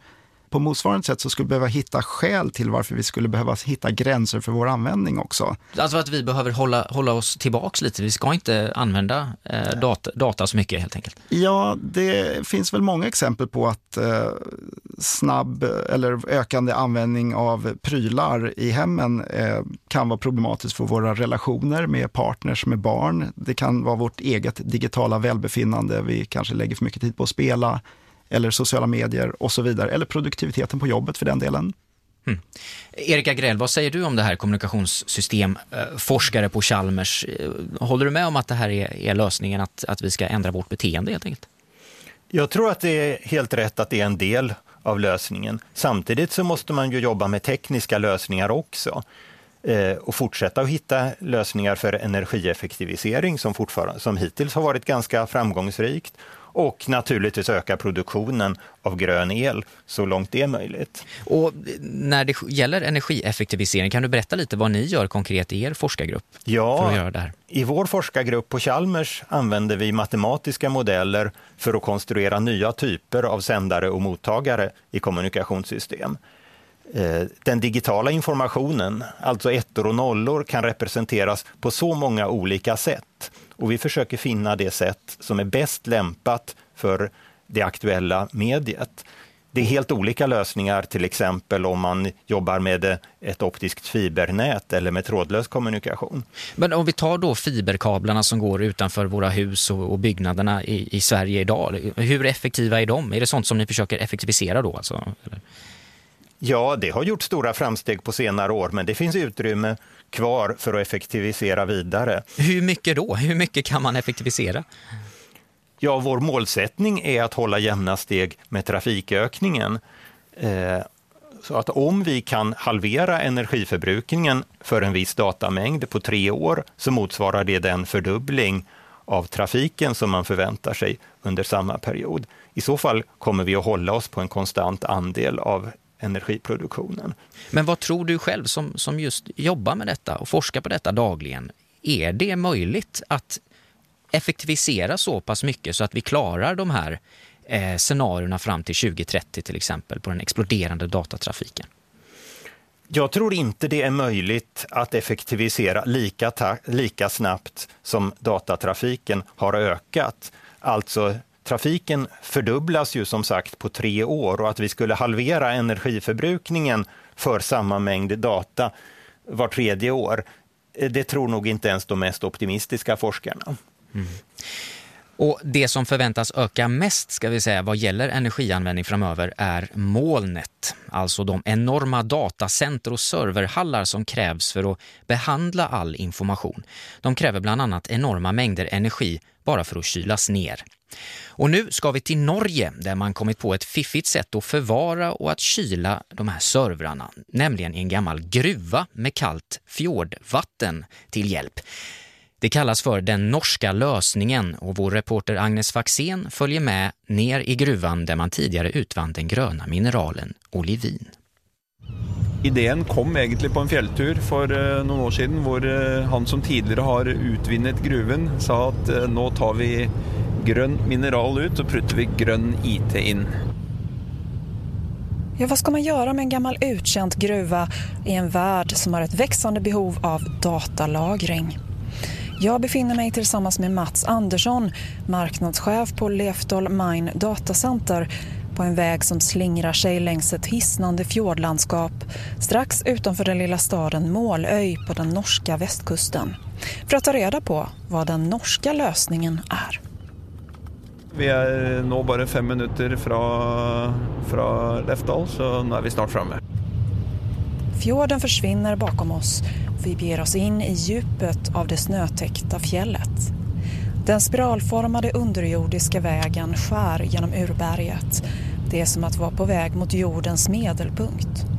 på motsvarande sätt så skulle vi behöva hitta skäl till varför vi skulle behöva hitta gränser för vår användning också. Alltså att vi behöver hålla, hålla oss tillbaks lite. Vi ska inte använda eh, data, data så mycket helt enkelt. Ja, det finns väl många exempel på att eh, snabb eller ökande användning av prylar i hemmen eh, kan vara problematiskt för våra relationer med partners, med barn. Det kan vara vårt eget digitala välbefinnande. Vi kanske lägger för mycket tid på att spela eller sociala medier och så vidare. Eller produktiviteten på jobbet för den delen. Mm. Erik Agrell, vad säger du om det här kommunikationssystemforskare på Chalmers? Eh, håller du med om att det här är, är lösningen, att, att vi ska ändra vårt beteende helt enkelt? Jag tror att det är helt rätt att det är en del av lösningen. Samtidigt så måste man ju jobba med tekniska lösningar också eh, och fortsätta att hitta lösningar för energieffektivisering som, fortfarande, som hittills har varit ganska framgångsrikt och naturligtvis öka produktionen av grön el så långt det är möjligt. Och när det gäller energieffektivisering, kan du berätta lite vad ni gör konkret i er forskargrupp? Ja, i vår forskargrupp på Chalmers använder vi matematiska modeller för att konstruera nya typer av sändare och mottagare i kommunikationssystem. Eh, den digitala informationen, alltså ettor och nollor, kan representeras på så många olika sätt. Och vi försöker finna det sätt som är bäst lämpat för det aktuella mediet. Det är helt olika lösningar, till exempel om man jobbar med ett optiskt fibernät eller med trådlös kommunikation. Men om vi tar då fiberkablarna som går utanför våra hus och, byggnaderna i, i Sverige idag, hur effektiva är de? Är det sånt som ni försöker effektivisera då? Alltså, eller? Ja, det har gjort stora framsteg på senare år, men det finns utrymme kvar för att effektivisera vidare. Hur mycket då? Hur mycket kan man effektivisera? Ja, vår målsättning är att hålla jämna steg med trafikökningen. Eh, så att om vi kan halvera energiförbrukningen för en viss datamängd på tre år så motsvarar det den fördubbling av trafiken som man förväntar sig under samma period. I så fall kommer vi att hålla oss på en konstant andel av energiproduktionen. Men vad tror du själv som, som just jobbar med detta och forskar på detta dagligen? Är det möjligt att effektivisera så pass mycket så att vi klarar de här eh, scenarierna fram till 2030 till exempel på den exploderande datatrafiken? Jag tror inte det är möjligt att effektivisera lika, lika snabbt som datatrafiken har ökat. Alltså trafiken fördubblas ju som sagt på tre år och att vi skulle halvera energiförbrukningen för samma mängd data var tredje år, det tror nog inte ens de mest optimistiska forskarna. Mm. Och Det som förväntas öka mest ska vi säga vad gäller energianvändning framöver är molnet. Alltså de enorma datacenter och serverhallar som krävs för att behandla all information. De kräver bland annat enorma mängder energi bara för att kylas ner. Och nu ska vi till Norge där man kommit på ett fiffigt sätt att förvara och att kyla de här servrarna, nämligen i en gammal gruva med kallt fjordvatten till hjälp. Det kallas för den norska lösningen och vår reporter Agnes Faxén följer med ner i gruvan där man tidigare utvann den gröna mineralen olivin. Idén kom egentligen på en fjälltur för eh, några år sedan hvor eh, han som tidigare har utvinnet gruven, sa att eh, nu tar vi grönt mineral ut och prutter vi grön IT in. Ja, vad ska man göra med en gammal uttjänt gruva i en värld som har ett växande behov av datalagring? Jag befinner mig tillsammans med Mats Andersson, marknadschef på Leftol Mine Datacenter på en väg som slingrar sig längs ett hisnande fjordlandskap strax utanför den lilla staden Målöj på den norska västkusten för att ta reda på vad den norska lösningen är. Vi är nå bare fem minutter fra, fra Lefdal, så nu är vi snart framme. Fjorden försvinner bakom oss och vi beger oss in i djupet av det snötäckta fjället. Den spiralformade underjordiska vägen skär genom urberget. Det är som att vara på väg mot jordens medelpunkt.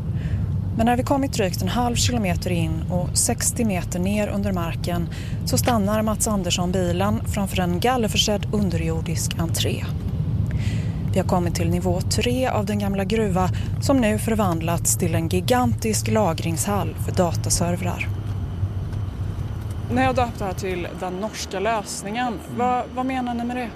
Men när vi kommit drygt en halv kilometer in och 60 meter ner under marken så stannar Mats Andersson bilen framför en gallerförsedd underjordisk entré. Vi har kommit till nivå 3 av den gamla gruva som nu förvandlats till en gigantisk lagringshall för dataservrar. När jag döpte här till den norska lösningen, vad, vad menar ni med det?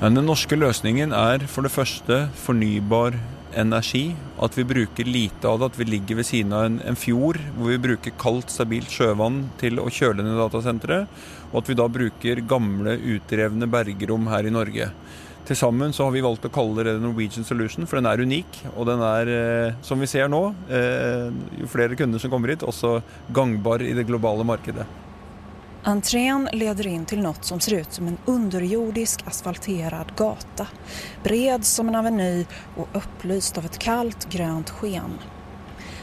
Den norske løsningen er for det første fornybar energi. At vi bruker lite av det. At vi ligger ved siden av en, en fjord hvor vi bruker kaldt, stabilt sjøvann til å kjøle ned datasenteret. Og at vi da bruker gamle, utrevne bergrom her i Norge. Til sammen så har vi valgt å kalle det Norwegian Solution, for den er unik. Og den er, eh, som vi ser nå, eh, jo flere kunder som kommer hit, også gangbar i det globale markedet. Entrén leder in till något som ser ut som en underjordisk asfalterad gata. Bred som en aveny och upplyst av ett kallt grönt sken.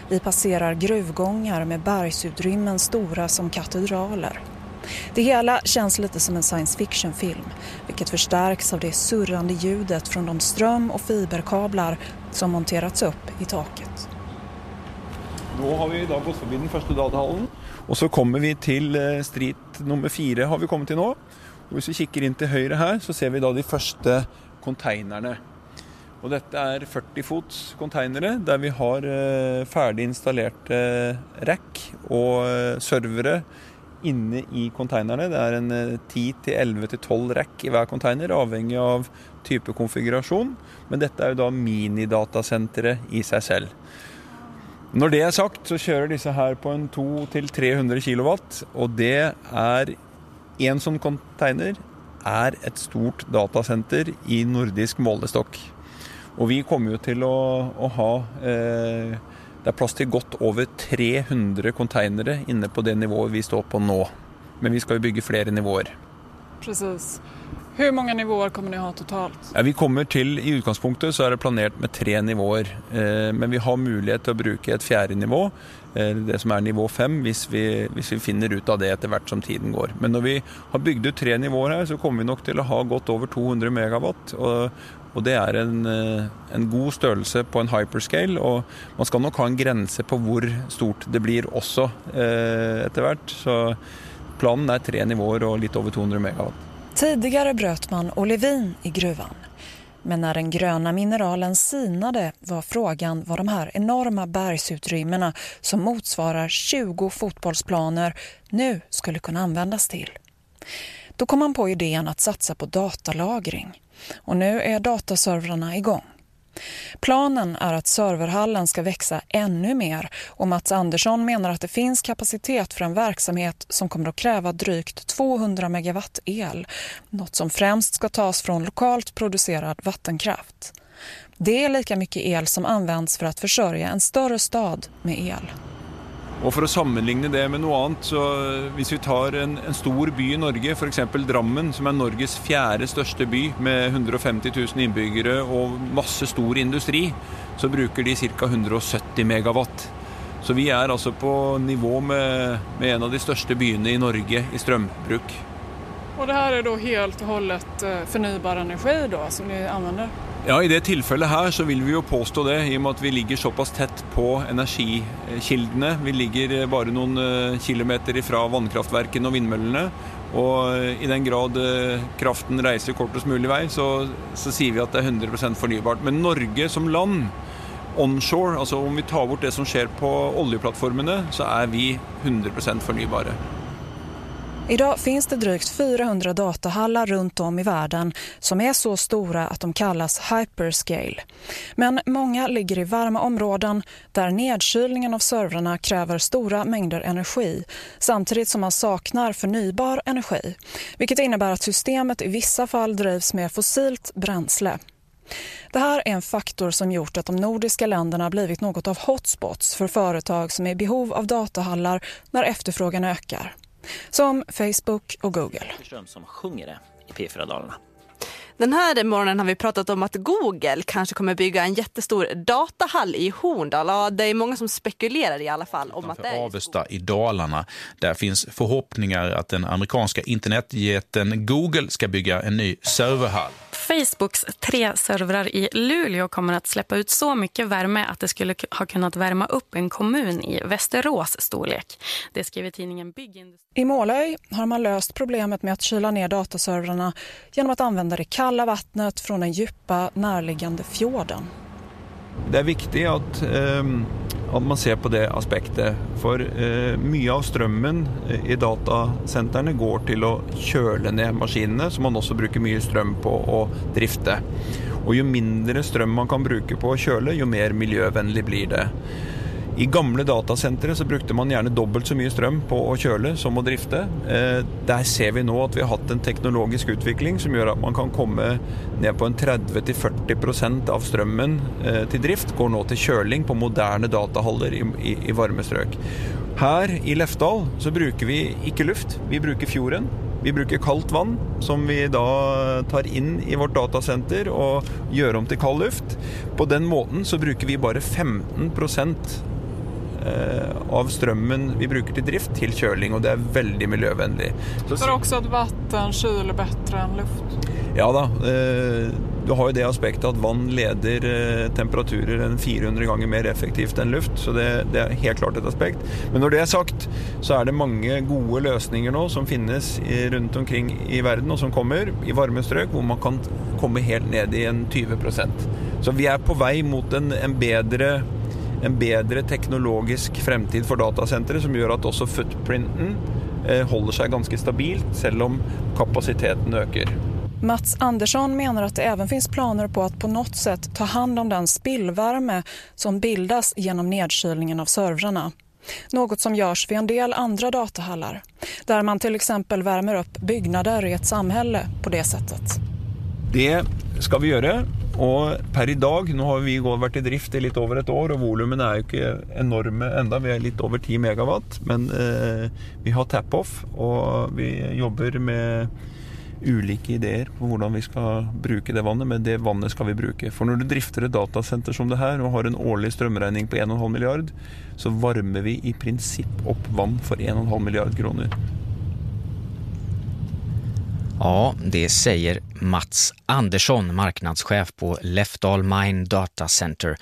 Vi passerar gruvgångar med bergsutrymmen stora som katedraler. Det hela känns lite som en science fiction-film, vilket förstärks av det surrande ljudet från de ström- och fiberkablar som monterats upp i taket. Nå har vi da gått forbi den første datahallen. Og så kommer vi til eh, nummer fire har vi kommet til nå. Og hvis vi kikker inn til høyre her, så ser vi da de første konteinerne. Og dette er 40 fots konteinere der vi har eh, ferdig installerte eh, rack og eh, servere inne i konteinerne. Det er en eh, 10-11-12 rack i hver konteiner, avhengig av type konfigurasjon. Men dette er jo da minidatasenteret i seg selv. Når det er sagt, så kjører disse her på en 200-300 kW, og det er en sånn container er et stort datasenter i nordisk målestokk. Og vi kommer jo til å, å ha eh, Det er plass til godt over 300 konteinere inne på det nivået vi står på nå. Men vi skal jo bygge flere nivåer. Precis. Hur många nivåer kommer ni ha totalt? Ja, vi kommer till, I utgångspunkten så är det planerat med tre nivåer. Eh, men vi har möjlighet att bruka ett fjärde nivå, eh, det som är nivå fem, om vi, hvis vi finner ut av det efter vart som tiden går. Men när vi har byggt ut tre nivåer här så kommer vi nog till att ha gått över 200 megawatt. och, och det är en, eh, en god størrelse på en hyperscale. och man ska nog ha en gräns på hur stort det blir också eh, etter hvert. Så planen är tre nivåer och lite över 200 megawatt. Tidigare bröt man olivin i gruvan. Men när den gröna mineralen sinade var frågan vad de här enorma bergsutrymmena som motsvarar 20 fotbollsplaner nu skulle kunna användas till. Då kom man på idén att satsa på datalagring. Och nu är dataservrarna igång. Planen är att serverhallen ska växa ännu mer och Mats Andersson menar att det finns kapacitet för en verksamhet som kommer att kräva drygt 200 megawatt el. Något som främst ska tas från lokalt producerad vattenkraft. Det är lika mycket el som används för att försörja en större stad med el. Og For å sammenligne det med noe annet, så eh, hvis vi tar en, en stor by i Norge, f.eks. Drammen, som er Norges fjerde største by med 150 000 innbyggere og masse stor industri, så bruker de ca. 170 megawatt. Så vi er altså på nivå med, med en av de største byene i Norge i strømbruk. Och det här är då helt och hållet eh, förnybar energi då som ni använder? Ja, I det tillfället här så vill vi ju påstå det, i och med att vi ligger så pass tätt på energikildorna. Vi ligger eh, bara någon eh, kilometer ifrån vattenkraftverken och vindmöllorna. Och i den grad kraften reser kortast möjlig väg så, så säger vi att det är 100% förnybart. Men Norge som land, onshore, alltså om vi tar bort det som sker på oljeplattformarna, så är vi 100% förnybara. Idag finns det drygt 400 datahallar runt om i världen som är så stora att de kallas hyperscale. Men många ligger i varma områden där nedkylningen av servrarna kräver stora mängder energi samtidigt som man saknar förnybar energi. Vilket innebär att systemet i vissa fall drivs med fossilt bränsle. Det här är en faktor som gjort att de nordiska länderna blivit något av hotspots för företag som är i behov av datahallar när efterfrågan ökar. Som Facebook och Google. Som sjunger det i P4-dalarna. Den här morgonen har vi pratat om att Google kanske kommer bygga en jättestor datahall i Horndal. Ja, det är många som spekulerar i alla fall om att det är Avesta i Dalarna. Där finns förhoppningar att den amerikanska internetjätten Google ska bygga en ny serverhall. Facebooks tre servrar i Luleå kommer att släppa ut så mycket värme att det skulle ha kunnat värma upp en kommun i Västerås storlek. Det skriver tidningen Byggindustri. I Målöj har man löst problemet med att kyla ner dataservrarna genom att använda det kalla vattnet från den djupa närliggande fjorden. Det er viktig at, eh, at man ser på det aspektet. For eh, mye av strømmen i datasentrene går til å kjøle ned maskinene, som man også bruker mye strøm på å drifte. Og jo mindre strøm man kan bruke på å kjøle, jo mer miljøvennlig blir det. I gamla datasentre så brukte man gärna dubbelt så mycket ström på att köra som att drifta. Eh, Där ser vi nu att vi har haft en teknologisk utveckling som gör att man kan komma ner på en 30-40 procent av strömmen eh, till drift går nu till körning på moderna datahallar i, i, i varma strök. Här i Lefdal så brukar vi inte luft, vi brukar fjorden. Vi brukar kallt vatten som vi då tar in i vårt datacenter och gör om till kall luft. På den måten så brukar vi bara 15 procent av strømmen vi bruker til drift, til kjøling, og det er veldig miljøvennlig. Så, För också att vatten kyler bättre än luft. ja da, eh, du har jo det aspektet at vann leder eh, temperaturer enn 400 ganger mer effektivt enn luft, så det, det er helt klart et aspekt. Men når det er sagt, så er det mange gode løsninger nå som finnes i, rundt omkring i verden, og som kommer i varme strøk, hvor man kan komme helt ned i en 20 Så vi er på vei mot en, en bedre en bedre teknologisk fremtid for datasenteret, som gjør at også footprinten eh, holder seg ganske stabilt, selv om kapasiteten øker. Mats Andersson menar att det även finns planer på att på något sätt ta hand om den spillvärme som bildas genom nedkylningen av servrarna. Något som görs vid en del andra datahallar, där man till exempel värmer upp byggnader i ett samhälle på det sättet. Det skal vi gjøre. Og per i dag, nå har vi varit vært i drift i litt over et år, og volumene er jo ikke enorme enda. Vi er litt over 10 megawatt, men eh, vi har tap-off, og vi jobber med ulike ideer på hvordan vi skal bruke det vannet, men det vannet skal vi bruke. For når du drifter et datasenter som det her, og har en årlig strømregning på 1,5 milliard, så varmer vi i prinsipp opp vann for 1,5 milliard kroner. Ja, det säger Mats Andersson, marknadschef på Lefdal Mine Data Center.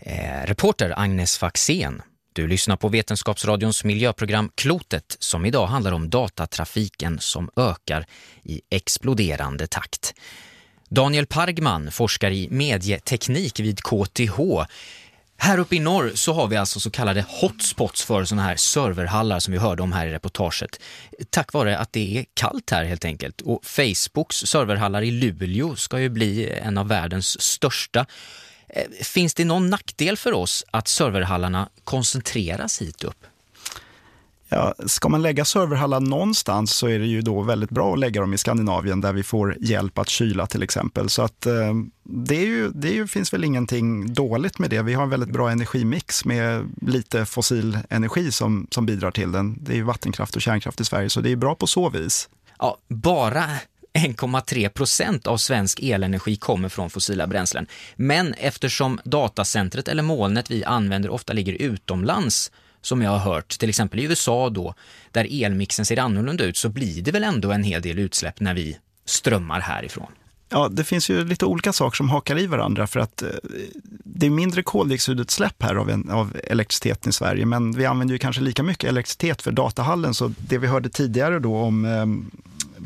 Eh, reporter Agnes Faxén. Du lyssnar på Vetenskapsradions miljöprogram Klotet som idag handlar om datatrafiken som ökar i exploderande takt. Daniel Pargman forskar i medieteknik vid KTH. Här uppe i norr så har vi alltså så kallade hotspots för sådana här serverhallar som vi hörde om här i reportaget. Tack vare att det är kallt här helt enkelt. Och Facebooks serverhallar i Luleå ska ju bli en av världens största. Eh, finns det någon nackdel för oss att serverhallarna koncentreras hit upp? Ja, ska man lägga serverhallar någonstans så är det ju då väldigt bra att lägga dem i Skandinavien där vi får hjälp att kyla till exempel. Så att eh, det, är ju, det är ju, finns väl ingenting dåligt med det. Vi har en väldigt bra energimix med lite fossil energi som, som bidrar till den. Det är ju vattenkraft och kärnkraft i Sverige så det är bra på så vis. Ja, bara 1,3 procent av svensk elenergi kommer från fossila bränslen. Men eftersom datacentret eller molnet vi använder ofta ligger utomlands, som jag har hört, till exempel i USA då, där elmixen ser annorlunda ut, så blir det väl ändå en hel del utsläpp när vi strömmar härifrån. Ja, det finns ju lite olika saker som hakar i varandra för att eh, det är mindre koldioxidutsläpp här av, en, av elektriciteten i Sverige, men vi använder ju kanske lika mycket elektricitet för datahallen, så det vi hörde tidigare då om eh,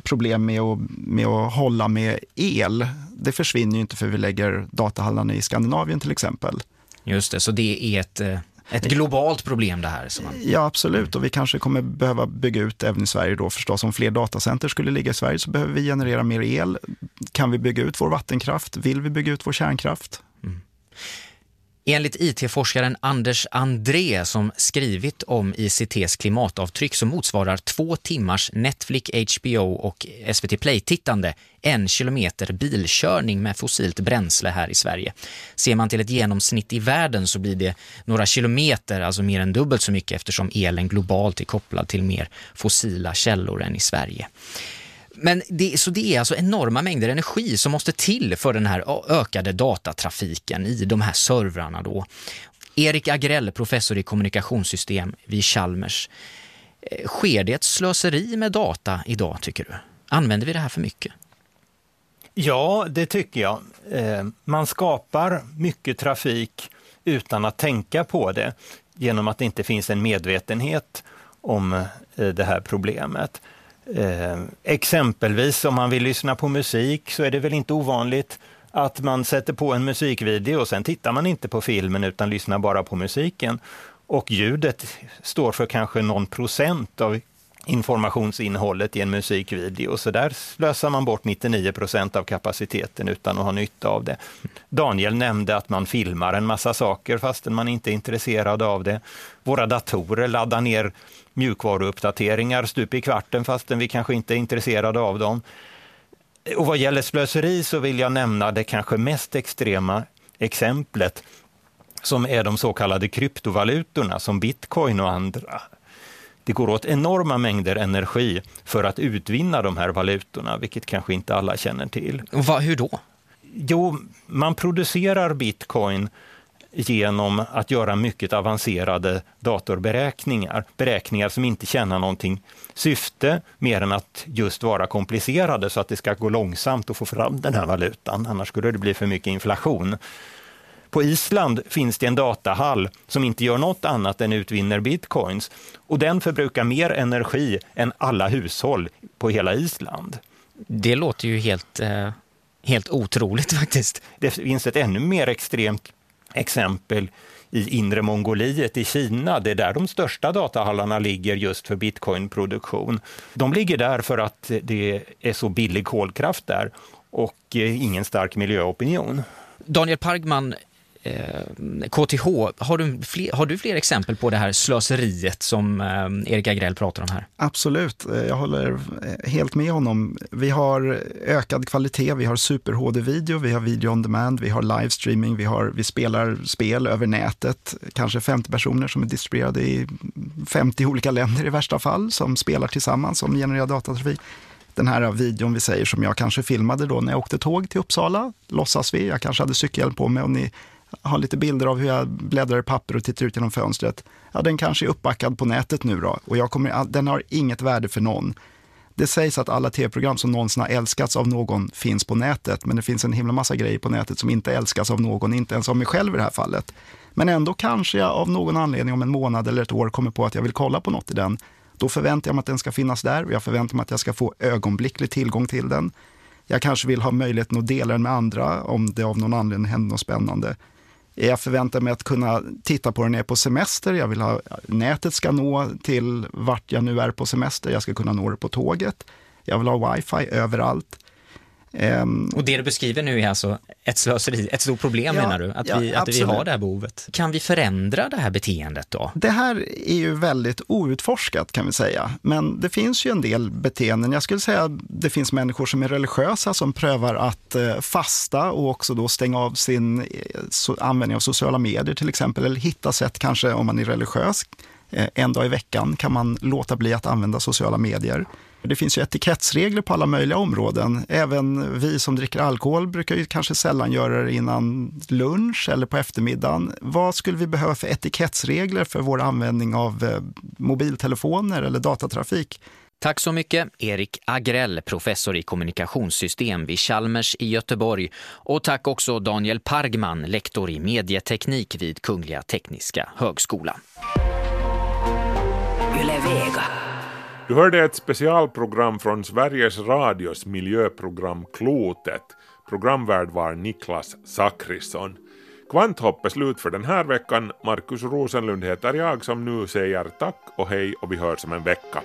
problem med att, med att hålla med el, det försvinner ju inte för vi lägger datahallarna i Skandinavien till exempel. Just det, så det är ett, eh, ett globalt problem det här? Som man... Ja, absolut. Och vi kanske kommer behöva bygga ut även i Sverige då förstås. Om fler datacenter skulle ligga i Sverige så behöver vi generera mer el. Kan vi bygga ut vår vattenkraft? Vill vi bygga ut vår kärnkraft? Enligt IT-forskaren Anders André som skrivit om ICTs klimatavtryck så motsvarar två timmars Netflix, HBO och SVT Play-tittande en kilometer bilkörning med fossilt bränsle här i Sverige. Ser man till ett genomsnitt i världen så blir det några kilometer, alltså mer än dubbelt så mycket eftersom elen globalt är kopplad till mer fossila källor än i Sverige. Men det, så det är alltså enorma mängder energi som måste till för den här ökade datatrafiken i de här servrarna då. Erik Agrell, professor i kommunikationssystem vid Chalmers. Eh, sker det ett slöseri med data idag tycker du? Använder vi det här för mycket? Ja, det tycker jag. Eh, man skapar mycket trafik utan att tänka på det genom att det inte finns en medvetenhet om eh, det här problemet. Eh, exempelvis om man vill lyssna på musik så är det väl inte ovanligt att man sätter på en musikvideo och sen tittar man inte på filmen utan lyssnar bara på musiken. Och ljudet står för kanske någon procent av informationsinnehållet i en musikvideo. Så där slösar man bort 99 procent av kapaciteten utan att ha nytta av det. Daniel nämnde att man filmar en massa saker fastän man inte är intresserad av det. Våra datorer laddar ner mjukvaruuppdateringar stup i kvarten fastän vi kanske inte är intresserade av dem. Och vad gäller slöseri så vill jag nämna det kanske mest extrema exemplet som är de så kallade kryptovalutorna som bitcoin och andra. Det går åt enorma mängder energi för att utvinna de här valutorna, vilket kanske inte alla känner till. Va, hur då? Jo, man producerar bitcoin genom att göra mycket avancerade datorberäkningar. Beräkningar som inte tjänar någonting syfte mer än att just vara komplicerade så att det ska gå långsamt att få fram den här valutan, annars skulle det bli för mycket inflation. På Island finns det en datahall som inte gör något annat än utvinner bitcoins och den förbrukar mer energi än alla hushåll på hela Island. Det låter ju helt, eh, helt otroligt faktiskt. Det finns ett ännu mer extremt exempel i inre Mongoliet i Kina. Det är där de största datahallarna ligger just för bitcoinproduktion. De ligger där för att det är så billig kolkraft där och eh, ingen stark miljöopinion. Daniel Pargman, Eh, KTH, har du, fler, har du fler exempel på det här slöseriet som eh, Erik Agrell pratar om här? Absolut, eh, jag håller eh, helt med honom. Vi har ökad kvalitet, vi har super-HD-video, vi har video on demand, vi har livestreaming, vi, har, vi spelar spel över nätet, kanske 50 personer som är distribuerade i 50 olika länder i värsta fall, som spelar tillsammans, som genererar datatrafik den här videon vi säger som jag kanske filmade då när jag åkte tåg till Uppsala, låtsas vi. Jag kanske hade cykelhjälm på mig och ni har lite bilder av hur jag bläddrar i papper och tittar ut genom fönstret. Ja, den kanske är uppbackad på nätet nu då och jag kommer, den har inget värde för någon. Det sägs att alla tv-program som någonsin har älskats av någon finns på nätet, men det finns en himla massa grejer på nätet som inte älskas av någon, inte ens av mig själv i det här fallet. Men ändå kanske jag av någon anledning om en månad eller ett år kommer på att jag vill kolla på något i den. Då förväntar jag mig att den ska finnas där och jag förväntar mig att jag ska få ögonblicklig tillgång till den. Jag kanske vill ha möjligheten att dela den med andra om det av någon anledning händer något spännande. Jag förväntar mig att kunna titta på den när jag är på semester. Jag vill ha, nätet ska nå till vart jag nu är på semester. Jag ska kunna nå det på tåget. Jag vill ha wifi överallt. Um, och det du beskriver nu är alltså ett slöseri, ett stort problem ja, menar du? Att, ja, vi, att vi har det här behovet. Kan vi förändra det här beteendet då? Det här är ju väldigt outforskat kan vi säga. Men det finns ju en del beteenden. Jag skulle säga att det finns människor som är religiösa som prövar att eh, fasta och också då stänga av sin eh, användning av sociala medier till exempel. Eller hitta sätt kanske om man är religiös. Eh, en dag i veckan kan man låta bli att använda sociala medier. Det finns ju etikettsregler på alla möjliga områden. Även vi som dricker alkohol brukar ju kanske sällan göra det innan lunch eller på eftermiddagen. Vad skulle vi behöva för etikettsregler för vår användning av eh, mobiltelefoner eller datatrafik? Tack så mycket Erik Agrell, professor i kommunikationssystem vid Chalmers i Göteborg. Och tack också Daniel Pargman, lektor i medieteknik vid Kungliga Tekniska Högskolan. Yle Vega. Du hörde ett specialprogram från Sveriges Radios miljöprogram Klotet. Programvärd var Niklas Sakrisson. Kvanthopp är slut för den här veckan. Markus Rosenlund heter jag som nu säger tack och hej och vi hörs om en vecka.